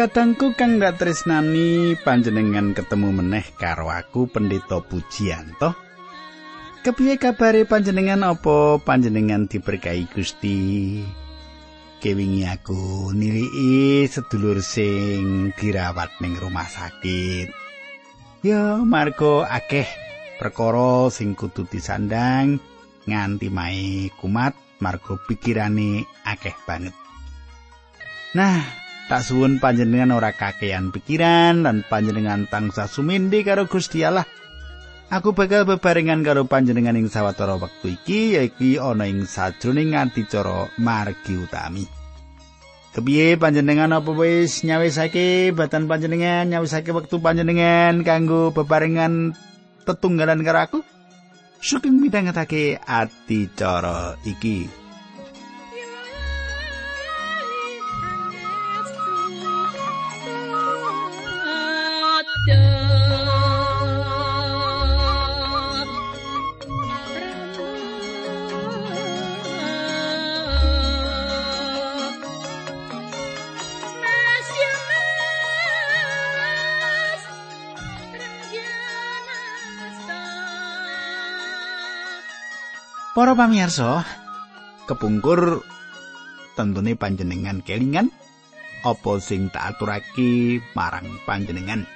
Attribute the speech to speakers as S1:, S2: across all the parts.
S1: Kadangku kang ndak tresnani panjenengan ketemu meneh karo aku Pendeta Pujianto. Kepiye kabare panjenengan apa panjenengan diberkahi Gusti? Kewingi aku niliki sedulur sing dirawat ning rumah sakit. Ya, margo akeh perkara sing kudu disandang nganti mae kumat margo pikirane akeh banget. Nah, Tak suwun panjenengan ora kakean pikiran lan panjenengan tangsa sumindi karo Gusti Allah. Aku bakal bebarengan karo panjenengan ing sawetara wektu iki yaiku ana ing sajroning nganti cara margi utami. Kepiye panjenengan apa wis nyawisake batan panjenengan nyawisake wektu panjenengan kanggo bebarengan tetunggalan karo aku? Suking midhangetake ati cara iki. Para pamirsa, kepungkur tentune panjenengan kelingan apa sing tak aturake marang panjenengan.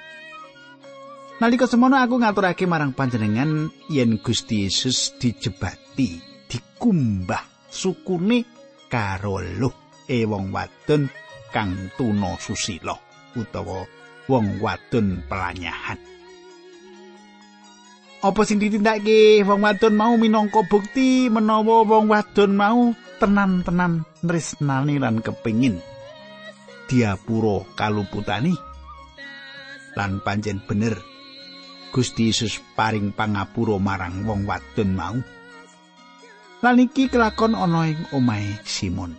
S1: Nalika semono aku ngaturake marang panjenengan yen Gusti Yesus dijebati, dikumbah sukune karo luh e wong wadon kang tuna susila utawa wong wadon pelanyahan. Apa sing ditindakake? Wong wadon mau minangka bukti menawa wong wadon mau tenan-tenan tresnani lan kepingin diapura kaluputani lan pancen bener Gusti Yesus paring pangapura marang wong wadon mau. Lan iki kelakon ana ing omahe Simon.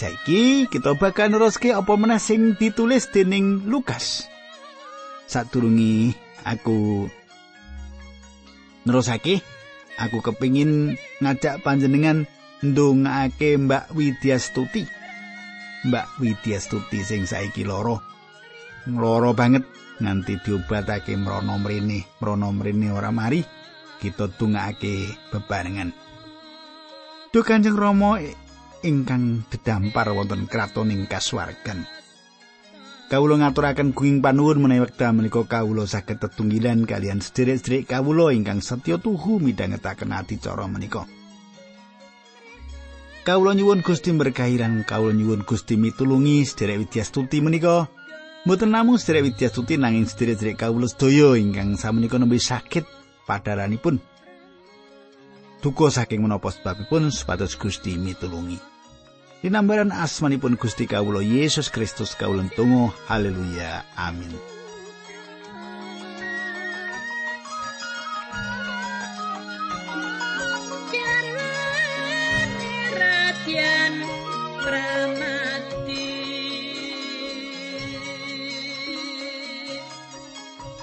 S1: Saiki kita bakal neruske apa meneh sing ditulis dening Lukas. Sadurungi aku Nerusake, aku kepingin ngajak panjenengan ndongake Mbak Widyastuti. Mbak Widyastuti sing saiki loro. Loro banget nganti diobatake mrono mrene, mrono mrene ora mari. Kita tungake bebarengan. Duh Kanjeng Rama ingkang dedampar wonten kratoning kasuwargan. Kawula ngaturaken kuing panuwun menawi wekdal menika kawula saged tetunggilan kalian sederek-sederek kawula ingkang setya tuhu midhangetaken adicara menika. Kawula nyuwun Gusti berkahiran, kawula nyuwun Gusti mitulungi sederek widyastuti menika. Mboten namung sederek widyastuti nanging sederek-sederek kawula sedaya ingkang samenika nembe sakit padaranipun. Duka saking menapa sebabipun supados Gusti mitulungi. Dinambaran asmanipun Gusti Kawulo Yesus Kristus kawulen tungo. Haleluya. Amin.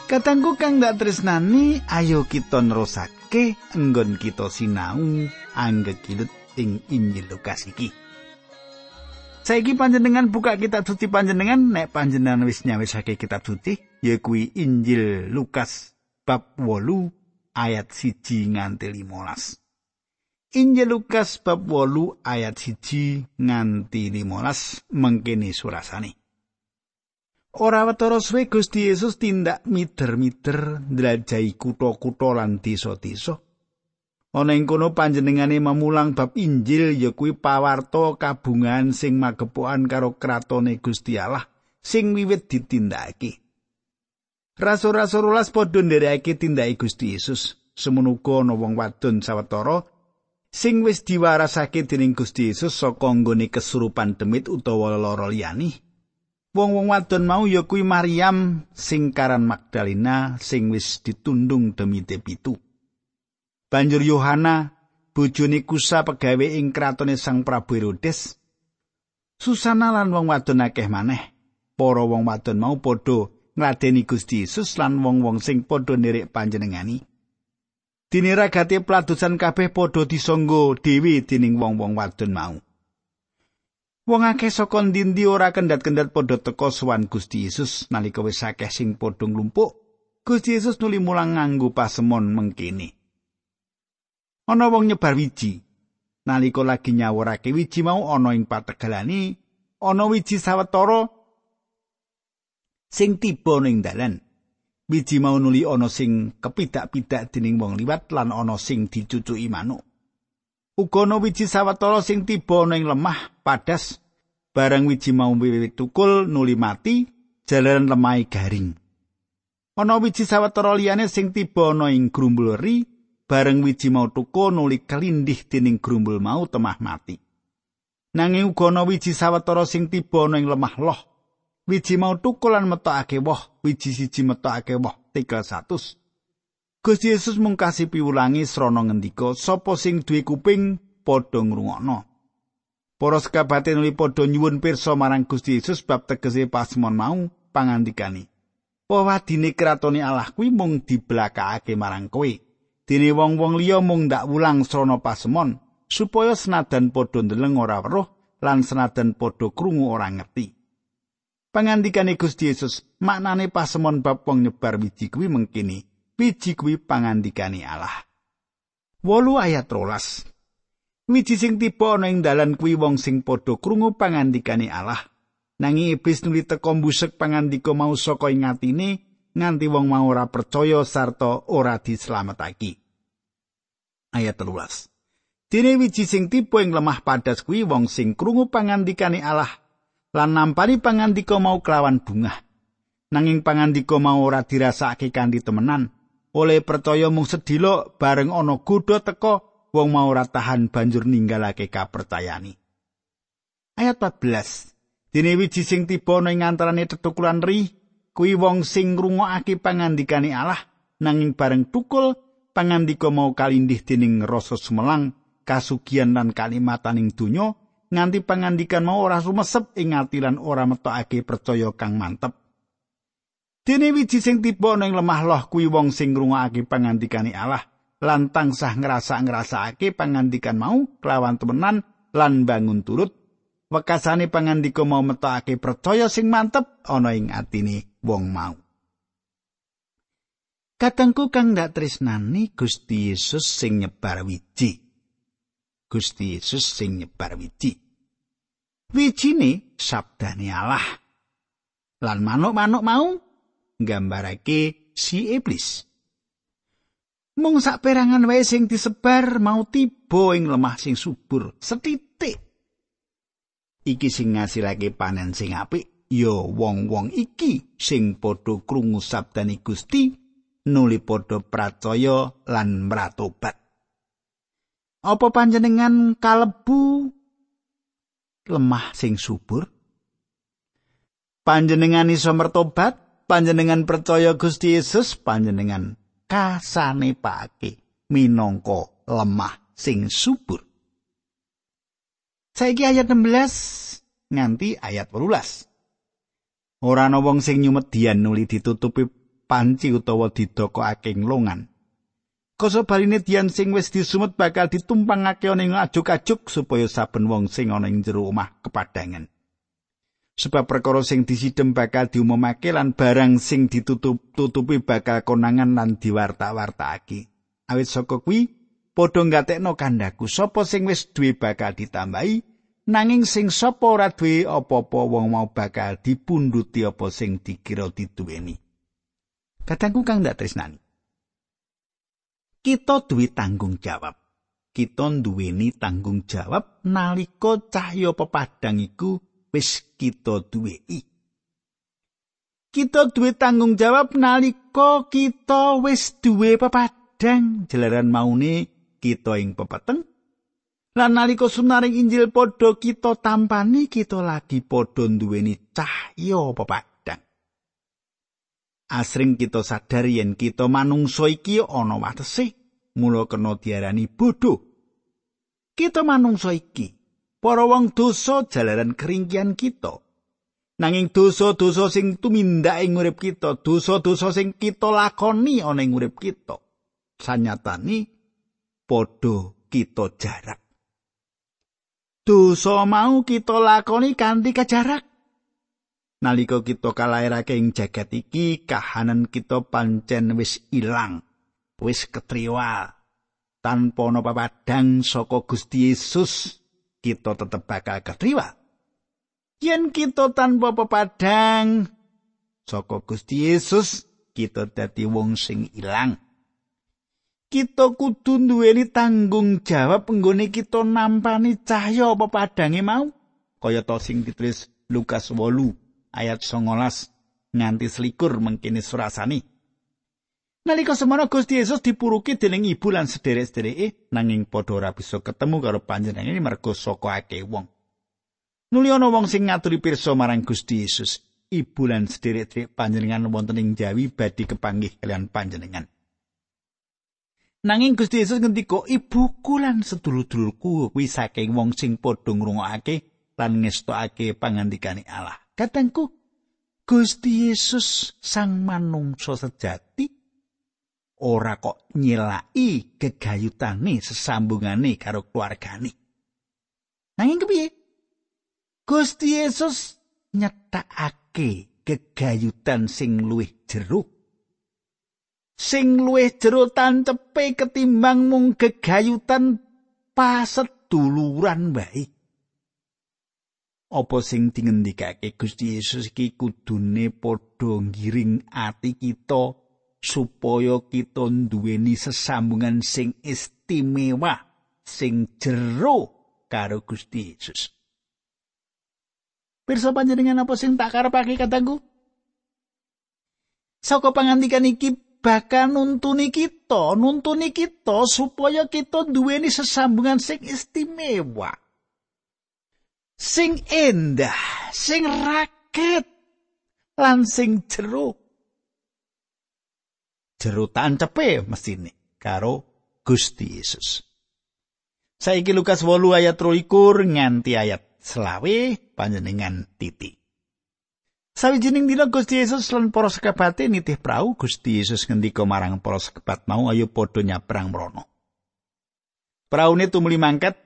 S1: Katangku kang dak tresnani, ayo kita nerusake enggon kita sinau anggekilut ing Injil Lukas iki. Saiki panjenengan buka kitab suci panjenengan nek panjenengan wis nyawisake kitab suci ya kuwi Injil Lukas bab 8 ayat 1 nganti 15. Injil Lukas bab 8 ayat 1 nganti 15 mengkene surasane. Ora wetara suwe Gusti Yesus tindak miter-miter ndlajahi kutha-kutha lan desa-desa. Ana ing kono panjenengane memulang bab Injil ya kuwi pawarta kabungan sing magepokan karo kratone Gusti Allah sing wiwit ditindakake. Rasul-rasul rolas padha nderekake tindake Gusti Yesus. Semono uga ana wong wadon sawetara sing wis diwarasake dening Gusti Yesus saka nggone kesurupan demit utawa lara liyane. Wong-wong wadon mau ya kuwi Maryam sing karan Magdalena sing wis ditundung demite pitu. Banjur Yohana bojone Kusa pegawe ing kratone Sang Prabu Herodes. Susana lan wong wadon akeh maneh. Para wong wadon mau padha ngladeni Gusti Yesus lan wong-wong sing padha nirik panjenengani. Dene ragate pladusan kabeh padha disangga dhewe dening wong-wong wadon mau. Wong akeh saka ndi ora kendhat-kendhat padha teka sowan Gusti Yesus nalika wis akeh sing padha nglumpuk. Gusti Yesus nuli mulang nganggo pasemon mengkene. Ana wong nyebar wiji. Nalika lagi nyawurake wiji mau ana ing pategalani, ana wiji sawetara sing tiba ning dalan. Wiji mau nuli ana sing kepidak-pidak dening wong liwat lan ana sing dicucuki manuk. Uga ana wiji sawetara sing tiba ning lemah padas barang wiji mau wiwit tukul nuli mati jalan lemai garing. Ana wiji sawetara liyane sing tiba ana ing grumbul ri bareng wiji mau tukul nuli kelindih dening grumbul mau temah mati. Nanging uga ana wiji sawetara sing tiba ana ing lemah loh wiji mau tukulan metokake woh, wiji siji metokake woh 300. Gusti Yesus mung kasih piwulangi srana ngendika, sapa sing duwe kuping padha ngrungokno. Para sekabate nuli padha nyuwun pirsa marang Gusti Yesus bab tegese pasmon mau pangandikani. Pawadine kratone Allah kuwi mung dibelakake marang kowe. Dene wong-wong liya mung ndak wulang srana pasemon supaya senadan padha ndeleng ora weruh lan senadan padha krungu ora ngerti. Pangandikane Gusti Yesus, maknane pasemon bab wong nyebar wiji kuwi mengkini, wiji kuwi pangandikane Allah. Wolu ayat rolas. Wiji sing tiba ana ing dalan kuwi wong sing padha krungu pangandikane Allah. Nanging iblis nuli teka mbusek pangandika mau saka ing atine nganti wong mau ora percaya sarta ora dislametake. Ayat 13. Dene wiji sing tiba ing lemah padas kuwi wong sing krungu pangandikane Allah lan nampani pangandika mau kelawan bungah. Nanging pangandika mau ora dirasakake kanthi temenan, oleh percaya mung sedilo bareng ana godha teka wong mau ora tahan banjur ninggalake kapercayani. Ayat 14. Dene wiji sing tiba ana ing antarane tetukulan ri, kuwi wong sing ngrungokake pangandikane Allah, nanging bareng tukul pangandika mau kalindih dening rasa semelang, kasugian lan kalimataning donya, nganti pangandikan mau ora sumesep ing ati lan ora metokake percaya kang mantep. Dene wiji sing tiba ning lemah loh kuwi wong sing ngrungokake pangandikane Allah lan tansah ngrasa-ngrasakake pangandikan mau kelawan temenan lan bangun turut. Wekasane pangandika mau metokake percaya sing mantep ana ing atine wong mau. Katengku kang ndak tresnani Gusti Yesus sing nyebar wiji. Gusti Yesus sing nyebar wiji. Wijine sabdane Allah. Lan manuk-manuk mau nggambarake si iblis. Mung sak perangan wae sing disebar mau tiba ing lemah sing subur setitik. Iki sing ngasilake panen sing apik ya wong-wong iki sing padha krungu sabdane Gusti nuli padha pracaya lan mratobat. Apa panjenengan kalebu lemah sing subur? Panjenengan iso mertobat, panjenengan percaya Gusti Yesus, panjenengan kasane pake minangka lemah sing subur. Saiki ayat 16 nganti ayat 18. Ora ana wong sing nyumet dian nuli ditutupi panci utawa didokokake nglongan. Koso baline dian sing wis disumet bakal ditumpangake ana ing ajuk-ajuk supaya saben wong sing ana ing jero omah kepadangan. Sebab perkara sing disidhem bakal diumumake lan barang sing ditutup-tutupi bakal konangan lan diwarta-wartakake. Awit saka kuwi padha ngatekno kandaku sapa sing wis duwe bakal ditambahi nanging sing sapa ora duwe apa-apa wong mau bakal dipunduti apa sing dikira diduweni. Katangku kang ndak tresnani. kita duwe tanggung jawab. Kita duweni tanggung jawab nalika cahya pepadang iku wis kita duweni. Kita duwe tanggung jawab nalika kita wis duwe pepadang jelaran maune kita ing pepeteng. Lan nalika sunaring Injil padha kita tampani kita lagi padha duweni cahya pepadang. Asring kita sadar yen kita manungsa iki ana watese. mula kena diarani bodho. Kita manungsa iki para wong dosa jalaran keringkian kita. Nanging dosa-dosa sing tumindak ing urip kita, dosa-dosa sing kita lakoni ana ing urip kita, sanyatane padha kita jarak. dosa mau kita lakoni kanthi kajarak. Nalika kita kalairake ing jagat iki kahanan kita pancen wis ilang wis ketriwa tanpa ana papadang saka Gusti Yesus kita tetep bakal ketriwa yen kita tanpa pepadang saka Gusti Yesus kita dadi wong sing ilang kita kudu duweni tanggung jawab nggone kita nampani cahya pepadange mau kaya to sing ditulis Lukas 8 ayat 19 nganti selikur mengkini surasani. Nalika semono Gusti Yesus dipuruki dening ibu lan sederek-sedereke nanging padha ora bisa ketemu karo panjenengane mergo saka akeh wong. Nuli ana wong sing ngaturi pirsa marang Gusti Yesus. Ibu lan sederek-sederek panjenengan wonten ing Jawi badhe kepanggih kalian panjenengan. Nanging Gusti Yesus ngendika, "Ibuku lan sedulur-dulurku kuwi saking wong sing padha ngrungokake lan ngestokake pangandikane Allah." Katengku Gusti Yesus sang manungsa sejati ora kok nyelaki gegayutane sesambungane karo keluargane. Nanging kepiye? Gusti Yesus nyetakake gegayutan sing luwih jero. Sing luwih jero tancepe ketimbang mung gegayutan paseduluran baik. apa sing dingendikake Gusti Yesus iki kudune padha ngiring ati kita supaya kita duweni sesambungan sing istimewa sing jero karo Gusti Yesus. Pirsa panjenengan apa sing tak karepake katangku? Saka pangandikan iki bakal nuntuni kita, nuntuni kita supaya kita duweni sesambungan sing istimewa. sing endah, sing raket lan sing jero. Jero tancepe mesine karo Gusti Yesus. Saiki Lukas 8 ayat 23 nganti ayat selawe panjenengan titi. Sawijining dina Gusti Yesus lan para sekabate nitih prau Gusti Yesus ngendika marang para sekabat mau ayo padha nyabrang mrono. Praune tumuli mangkat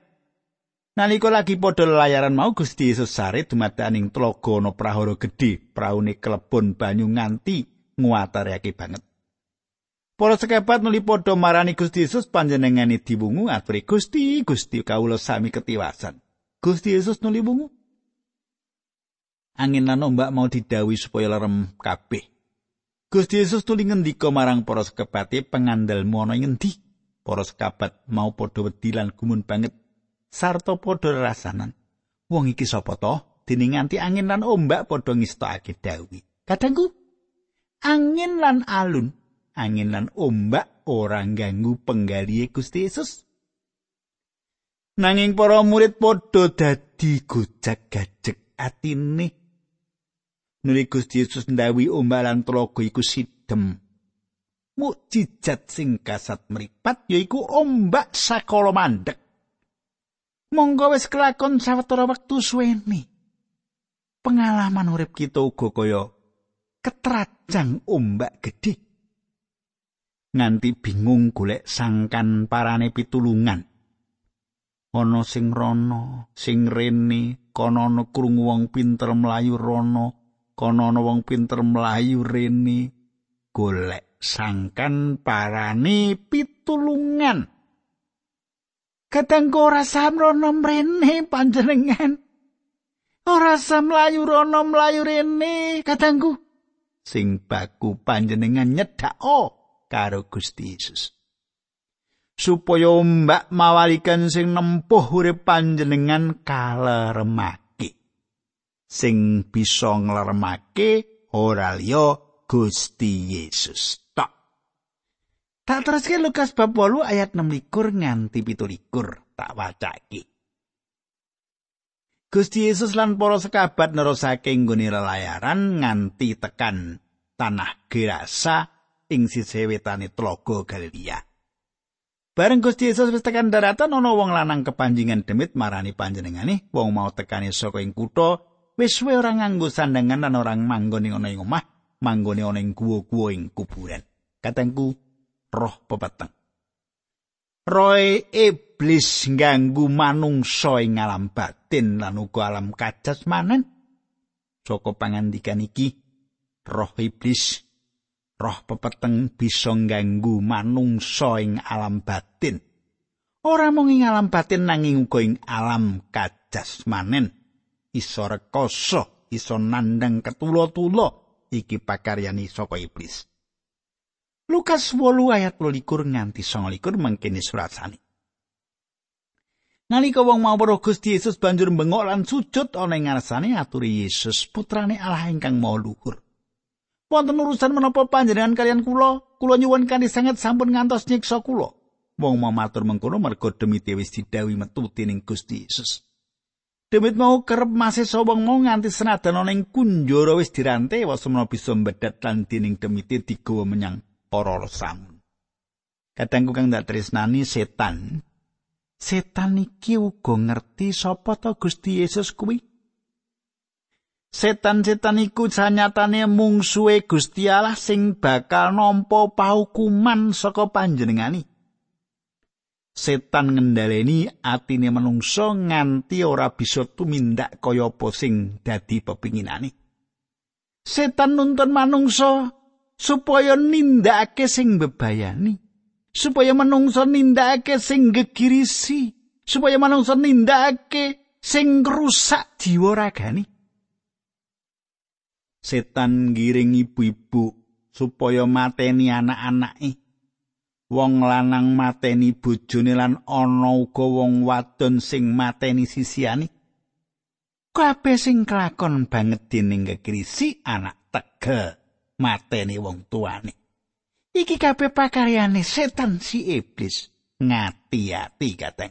S1: Nalika lagi padha layaran mau Gusti Yesus sare dumadaning tlaga ana prahara gedhe, praune klebon banyu nganti nguwatarake banget. Para sekepat nuli padha marani Gusti Yesus panjenengane diwungu aturi Gusti, Gusti kawula sami ketiwasan. Gusti Yesus nuli wungu. Angin lan ombak mau didawi supaya lerem kabeh. Gusti Yesus tuli ngendika marang para sekepate pengandalmu ana ing endi? Para sekabat mau padha wedi lan gumun banget sarta padha rasanan. Wong iki sapa to? Dene nganti angin lan ombak padha ngistokake dawi. Kadangku angin lan alun, angin lan ombak ora ganggu penggalihe Gusti Yesus. Nanging para murid padha dadi gojak-gajek atine. Nuli Gusti Yesus ndawi ombak lan tlaga iku sidem. Mukjizat sing kasat mripat yaiku ombak sakala mandek. monggo wis kelakon sawetara wektu suweni. Pengalaman urip kita uga kaya ketrajang ombak gedhe. Nganti bingung golek sangkan parane pitulungan. Ana sing rono, sing rene, kono ana krungu wong pinter mlayu rono, kono ana wong pinter mlayu rene. Golek sangkan parane pitulungan. Kadang ora sam rono mrene panjenengan. Ora sam layu rono mlayu rene kadangku. Sing baku panjenengan nyedak o karo Gusti Yesus. Supaya mbak mawalikan sing nempuh urip panjenengan kaleremake. Sing bisa ngleremake ora liya Gusti Yesus. Tak teruske Lukas bab 8 ayat 6 likur nganti pitu likur tak wacake. Gusti Yesus lan para sekabat nerusake nggone lelayaran nganti tekan tanah Gerasa ing sisih wetane Tlaga Galilea. Bareng Gusti Yesus wis tekan daratan ana wong lanang kepanjingan demit marani panjenengane, wong mau tekane saka ing kutha wis suwe ora nganggo sandangan lan orang manggone ana ing omah, manggone ana ing guwa-guwa ing kuburan. Katengku roh pepeteng. roe iblis ngganggu manungsa ing alam batin lan uga alam kajasmanen saka pangandikan iki roh iblis roh pepeteng bisa ngganggu manungsa ing alam batin ora mung ing alam batin nanging uga ing alam kajasmanen iso rekoso iso nandang ketulo-tulo iki pakaryani saka iblis Lukas 8 ayat 12 nganti 29 mangkene surat sani Nalika wong mau weruh Gusti Yesus banjur bengok lan sujud ana ing ngarsane aturi Yesus putrane Allah ingkang Maha Luhur. Wonten urusan menapa panjenengan kalian kula? Kula nyuwun kanthi sanget sampun ngantos nyiksa kula. Wong mau matur mengkono mergo demite wis didhawuhi metu dening Gusti Yesus. Demit mau kerep masih wong mau nganti senadan ana ing kunjara wis dirante wasemana bisa mbedat lan dening demite digawa menyang para samun. Kadangku kang dak tresnani setan setan iki uga ngerti sapa to Gusti Yesus kuwi. Setan-setan iku sanyatane mungsuhe Gusti Allah sing bakal nampa pahukuman saka panjenengani. Setan ngendhaleni atine manungsa nganti ora bisa tumindak kaya apa sing dadi pepinginane. Setan nuntun manungsa supaya nindakake sing bebayani. supaya manungsa nindakake sing gegirisi supaya manungsa nindakake sing rusak jiwa ragani setan giring ibu-ibu supaya mateni anak-anake wong lanang mateni bojone lan ana uga wong wadon sing mateni sisiane kabeh sing kelakon banget dening gegirisi anak tegel mateni wong tuane Iki kabeh pakaryane setan si iblis. Ngati-ati kateng.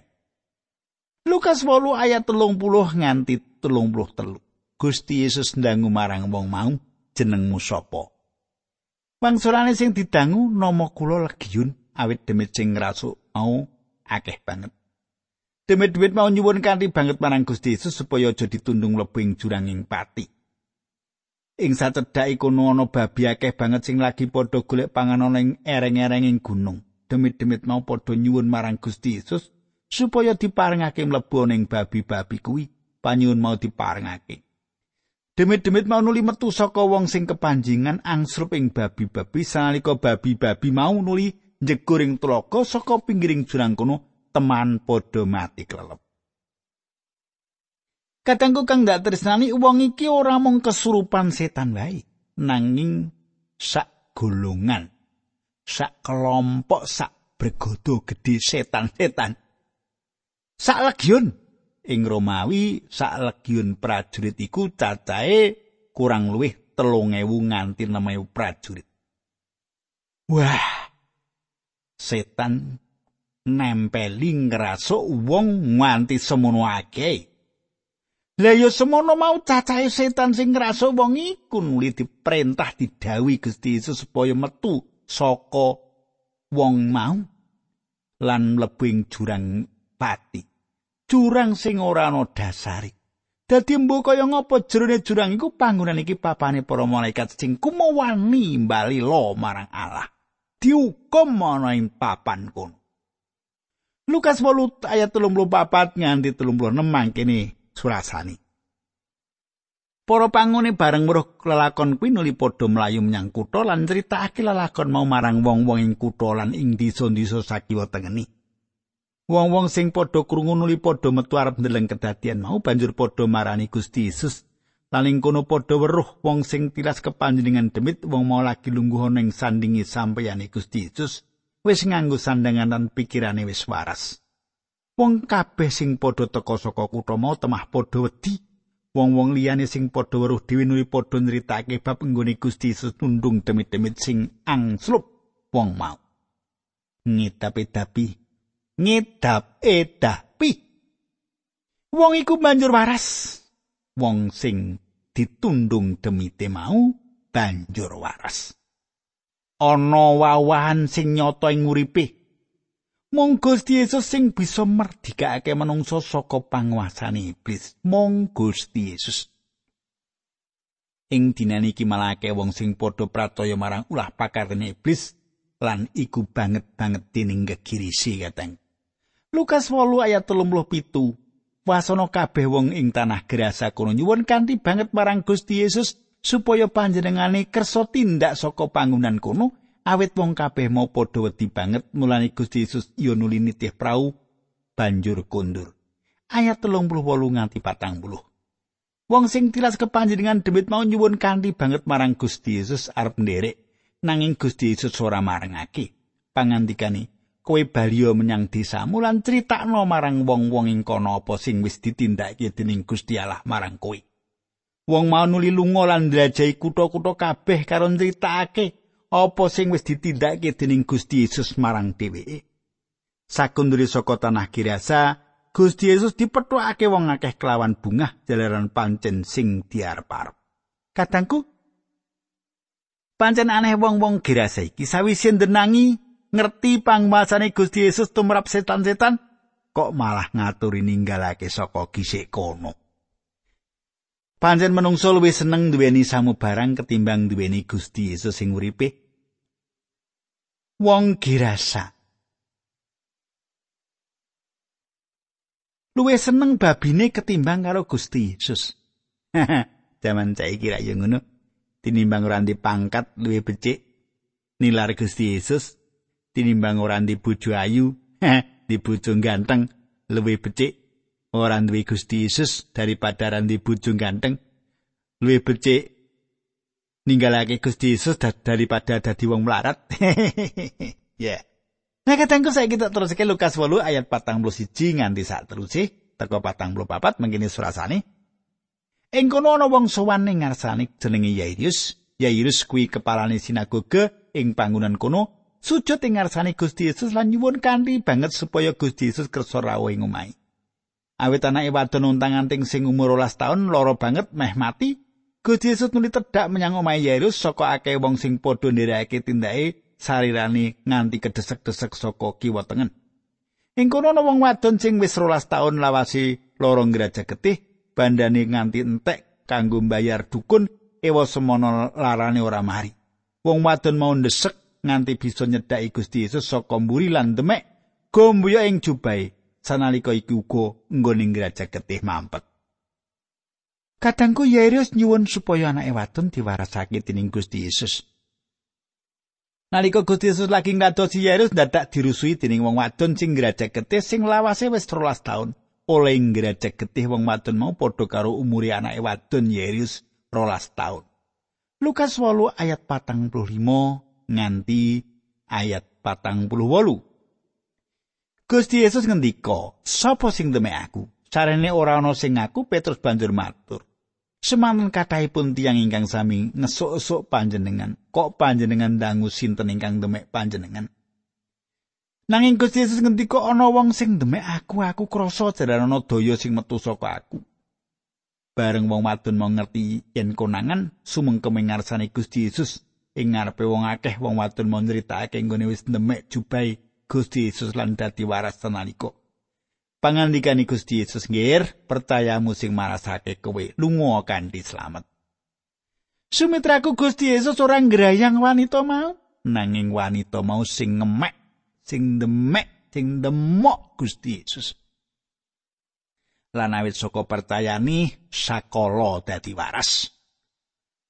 S1: Lukas 8 ayat 30 nganti 33. Gusti Yesus ndangu marang wong mau jenengmu sapa? Wangsulane sing didangu nama kula Legiun awit demit sing ngrasuk mau akeh banget. Demit-demit mau nyuwun kanthi banget marang Gusti Yesus supaya aja ditundung lebing juranging pati. Ing sacedhak iku ana babi akeh banget sing lagi padha golek panganan ing ereng-erenging gunung. Demit-demit mau padha nyuwun marang Gusti Yesus supaya diparengake mlebu ning babi-babi kuwi. Panyuwun mau diparengake. Demit-demit mau nuli metu saka wong sing kepanjingan angsrup ing babi-babi sanalika babi-babi mau nuli njegur ing tlaga saka pinggiring jurang kono teman padha mati kelelep. Kadangku kang dak tresnani wong iki ora mung kesurupan setan wae, nanging sak golongan, sak kelompok, sak bergodo gedhe setan-setan. Sak legion ing Romawi, sak legion prajurit iku cacahe kurang luwih telung ewu nganti enam prajurit. Wah, setan nempeli ngrasuk wong nganti semono akeh. Lah ya semono mau cacahe setan sing ngrasa wong iku nuli diperintah didhawuhi Gusti Yesus supaya metu saka wong mau lan mlebu jurang pati. Jurang sing ora ana dasari. Dadi mbok kaya ngapa jerone jurang iku panggonan iki papane para malaikat sing kumawani bali lo marang Allah. Diukum ana ing papan kono. Lukas 8 ayat 34 nganti 36 mangkene surasani. Para pangune bareng weruh lelakon kuwi nuli padha mlayu menyang kutha lan critakake lelakon mau marang wong-wong ing kutha lan ing desa-desa sakiwa tengeni. Wong-wong sing padha krungu nuli padha metu arep ndeleng kedadian mau banjur padha marani Gusti Yesus. Lan ing kono padha weruh wong sing tilas kepanjenengan demit wong mau lagi lungguh ning sandingi sampeyane Gusti Yesus wis nganggo sandangan lan pikirane wis waras. Wong kabeh sing padha teka saka kutha mau temah padha wedi. Wong-wong liyane sing padha weruh dhewe nuli padha nritake bab nggone Gusti Yesus tundung demit-demit sing angslup wong mau. Ngidap-idapi. Ngidap-idapi. Wong iku banjur waras. Wong sing ditundung demite mau banjur waras. Ana wawahan sing nyata ing uripe. Mong Gusti Yesus sing bisa merdikake manungsa saka panguasane iblis. Mong Gusti Yesus. Ing dinane iki malake wong sing padha pracaya marang ulah pakarene iblis lan iku banget banget dening gegirisi kateng. Lukas 8 ayat 37 Wasana kabeh wong ing tanah Gerasa kono nyuwun kanthi banget marang Gusti Yesus supaya panjenengane kersa tindak saka pangunan kono awit wong kabeh mau padha wedi banget mulane Gusti Yesus yo nuli nitih prau banjur kundur. Ayat 38 nganti 40. Wong sing tilas kepanjenengan demit mau nyuwun kanthi banget marang Gusti Yesus arep nderek nanging Gusti Yesus ora marengake. Pangandikane, kowe baliyo menyang desa mulan critakno marang wong-wong ing kono apa sing wis ditindakake dening Gusti Allah marang kowe. Wong mau nuli lunga lan ndrajai kutha-kutha kabeh karo critakake apa sing wis ditindakake dening Gusti Yesus marang dheweke. Sakunduri saka tanah Kirasa, Gusti Yesus dipethukake wong akeh kelawan bungah jalaran pancen sing diarep-arep. Kadangku pancen aneh wong-wong Kirasa iki sawise ndenangi ngerti pangwasane Gusti Yesus tumrap setan-setan kok malah ngaturi ninggalake saka gisik kono. Panjen menungso luwih seneng duweni samu barang ketimbang duweni Gusti Yesus sing uripe. Wong girasa. Luwih seneng babine ketimbang karo Gusti Yesus. Zaman saiki ra yo ngono. Tinimbang ora pangkat luwih becik nilar Gusti Yesus tinimbang ora di bojo ayu, di bojo ganteng, luwih becik ora duwe Gusti Yesus daripada ora di bojo ganteng, luwih becik ninggalake Gusti Yesus daripada dadi wong melarat. Ya. Nah, katangku saya kita terus ke Lukas 8 ayat 41 nganti sak terusé teko 44 mengkini surasane. Ing kono ana wong sowan ning ngarsane jenenge Yairus. Yairus kuwi kepalane sinagoge ing pangunan kono sujud ing ngarsane Gusti Yesus lan nyuwun kanthi banget supaya Gusti Yesus kersa rawuh ing omahe. Awit anake wadon untang anting sing umur 12 taun lara banget meh mati, Gusti Yesus nuli tedhak menyang omahe Yairus saka akeh wong sing padha nderekake tindake sarirane nganti kedesek-desek saka kiwa tengen. Ing kono ana wong wadon sing wis 12 taun lawasi lara ngraja getih, bandane nganti entek kanggo mbayar dukun ewa semono larane ora mari. Wong wadon mau ndesek nganti bisa nyedhaki Gusti Yesus saka mburi lan demek gombuya ing jubahe sanalika iku uga nggone ngraja getih mampet. Kadangku Yairus nyuwun supaya anake wadon diwarasake dening Gusti Yesus. Nalika Gusti Yesus lagi ngadosi Yairus dadak dirusui dening wong wadon sing ngraja getih sing lawase wis 13 taun. Oleh ngraja getih wong wadon mau padha karo umure anake wadon Yairus 12 taun. Lukas 8 ayat 45 nganti ayat patang puluh wolu. Gusti Yesus ngendika, "Sapa sing demek aku?" Carane ora ana sing ngaku Petrus banjur matur. Semanten kathahipun tiyang ingkang sami ngesuk-esuk panjenengan. Kok panjenengan dangu sinten ingkang demek panjenengan? Nanging Gusti Yesus ngendika ana wong sing demek aku, aku krasa jaran ana daya sing metu saka aku. Bareng wong wadon mau ngerti yen konangan sumengkem ngarsane Gusti Yesus ing ngarepe wong akeh wong wadon mau nyritakake nggone wis nemek jubai Gusti Yesus lan dadi waras tenaliko. Pangandikane Gusti Yesus nggih, percayamu sing marasake kowe lunga kanthi slamet. Sumitraku Gusti Yesus ora ngrayang wanita mau, nanging wanita mau sing ngemek, sing demek, sing demok Gusti Yesus. Lan awit saka percayani sakala dadi waras.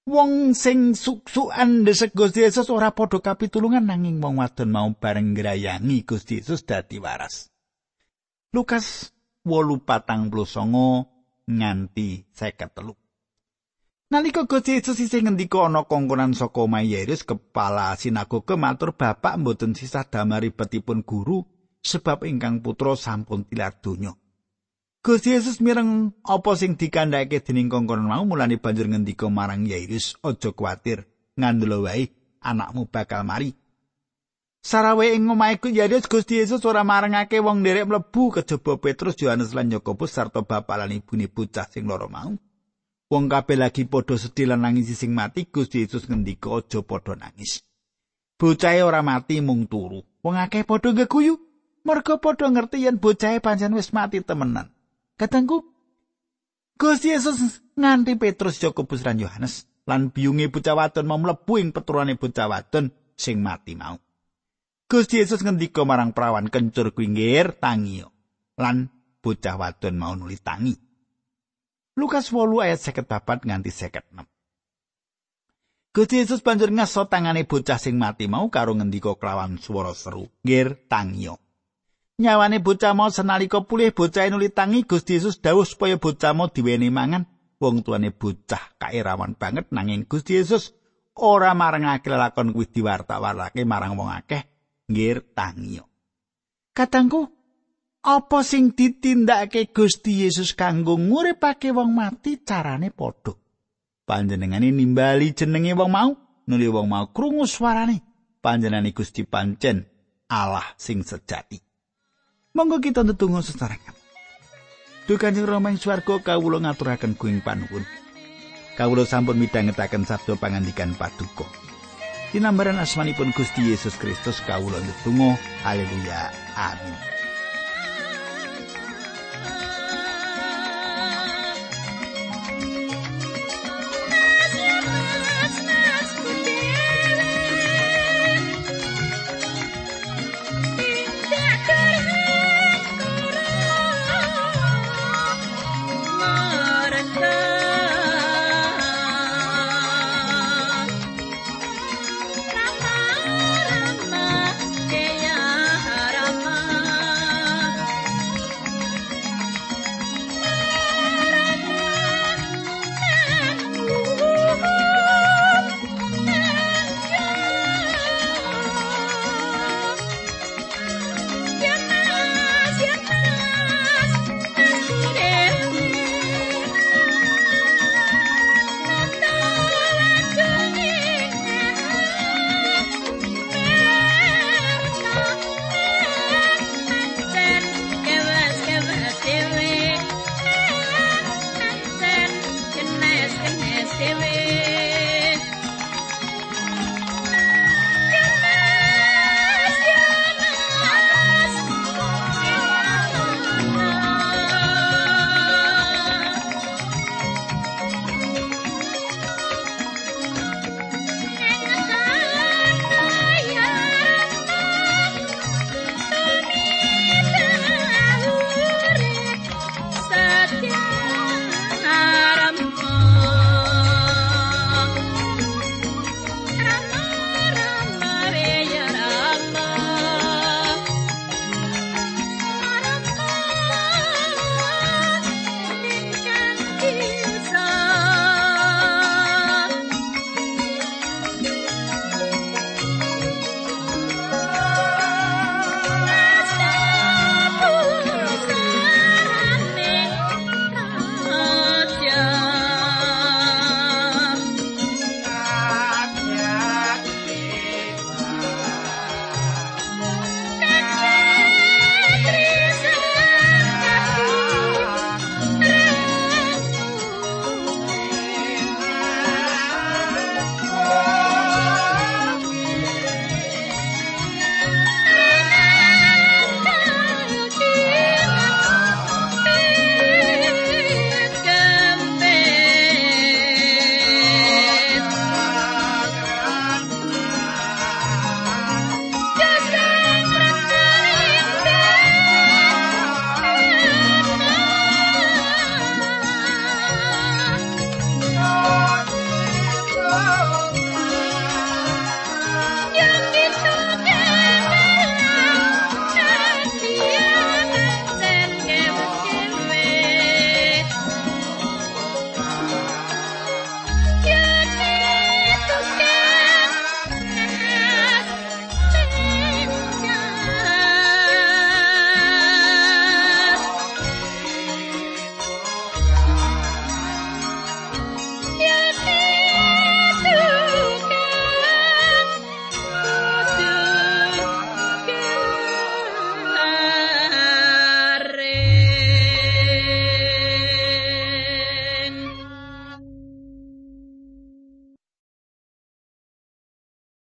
S1: Wong sing suksukan desek Gusti Yesus ora padha kapitulungan nanging wong wadon mau bareng ngrayangi Gusti Yesus dadi waras. Lukas 8:49 nganti 53. Nalika Gusti Yesus isih ngendika ana kongkonan saka Mayerus kepala sinagoge matur Bapak mboten sisah damari betipun guru sebab ingkang putra sampun tilar donya. Gusti Yesus mireng apa sing dikandhake dening kongkon mau mulane banjur ngendika marang Yairus, "Aja kuwatir, ngandelo wae anakmu bakal mari." Sarawe ing omahe Yairus Gusti Yesus ora marengake wong nderek mlebu kejaba Petrus, Yohanes lan Yakobus sarta bapak lan ibune bocah sing loro mau. Wong kabeh lagi padha sedih lan nangis sing mati, Gusti Yesus ngendika, "Aja padha nangis." Bocahe ora mati mung turu. Wong akeh padha geguyu, merga padha ngerti yen bocahe pancen wis mati temenan. Katangku Gusti Yesus nganti Petrus Yakobus lan Yohanes lan biyunge bocah wadon mau mlebu ing peturane bocah wadon sing mati mau. Gusti Yesus ngendika marang prawan kencur kuwi nggir tangiyo. lan bocah wadon mau nuli tangi. Lukas 8 ayat 54 nganti 56. Gusti Yesus banjur ngaso tangane bocah sing mati mau karo ngendika kelawan swara seru, "Ngir tangio." Nyawane bocah mau senalika pulih bocah nuli tangi Gusti Yesus dawuh supaya bocah mau diweni mangan. Wong tuane bocah kairawan banget nanging Gusti Yesus ora marangake lakon kuwi diwarta-wartake marang wong akeh, "Ngir tangio." Katangku, apa sing ditindakake Gusti Yesus kanggo nguripake wong mati carane padha. Panjenengane nimbali jenenge wong mau, nuli wong mau krungu swarane. Panjenengane Gusti pancen Allah sing sejati. Monggo kita ndedonga sesarengan. Duh Kanjeng Rama ing swarga kawula ngaturaken kuing panuwun. Kawula sampun midhangetaken sabda pangandikan paduka. Dinambaran asmanipun Gusti Yesus Kristus kawula ndedonga. Haleluya. Amin.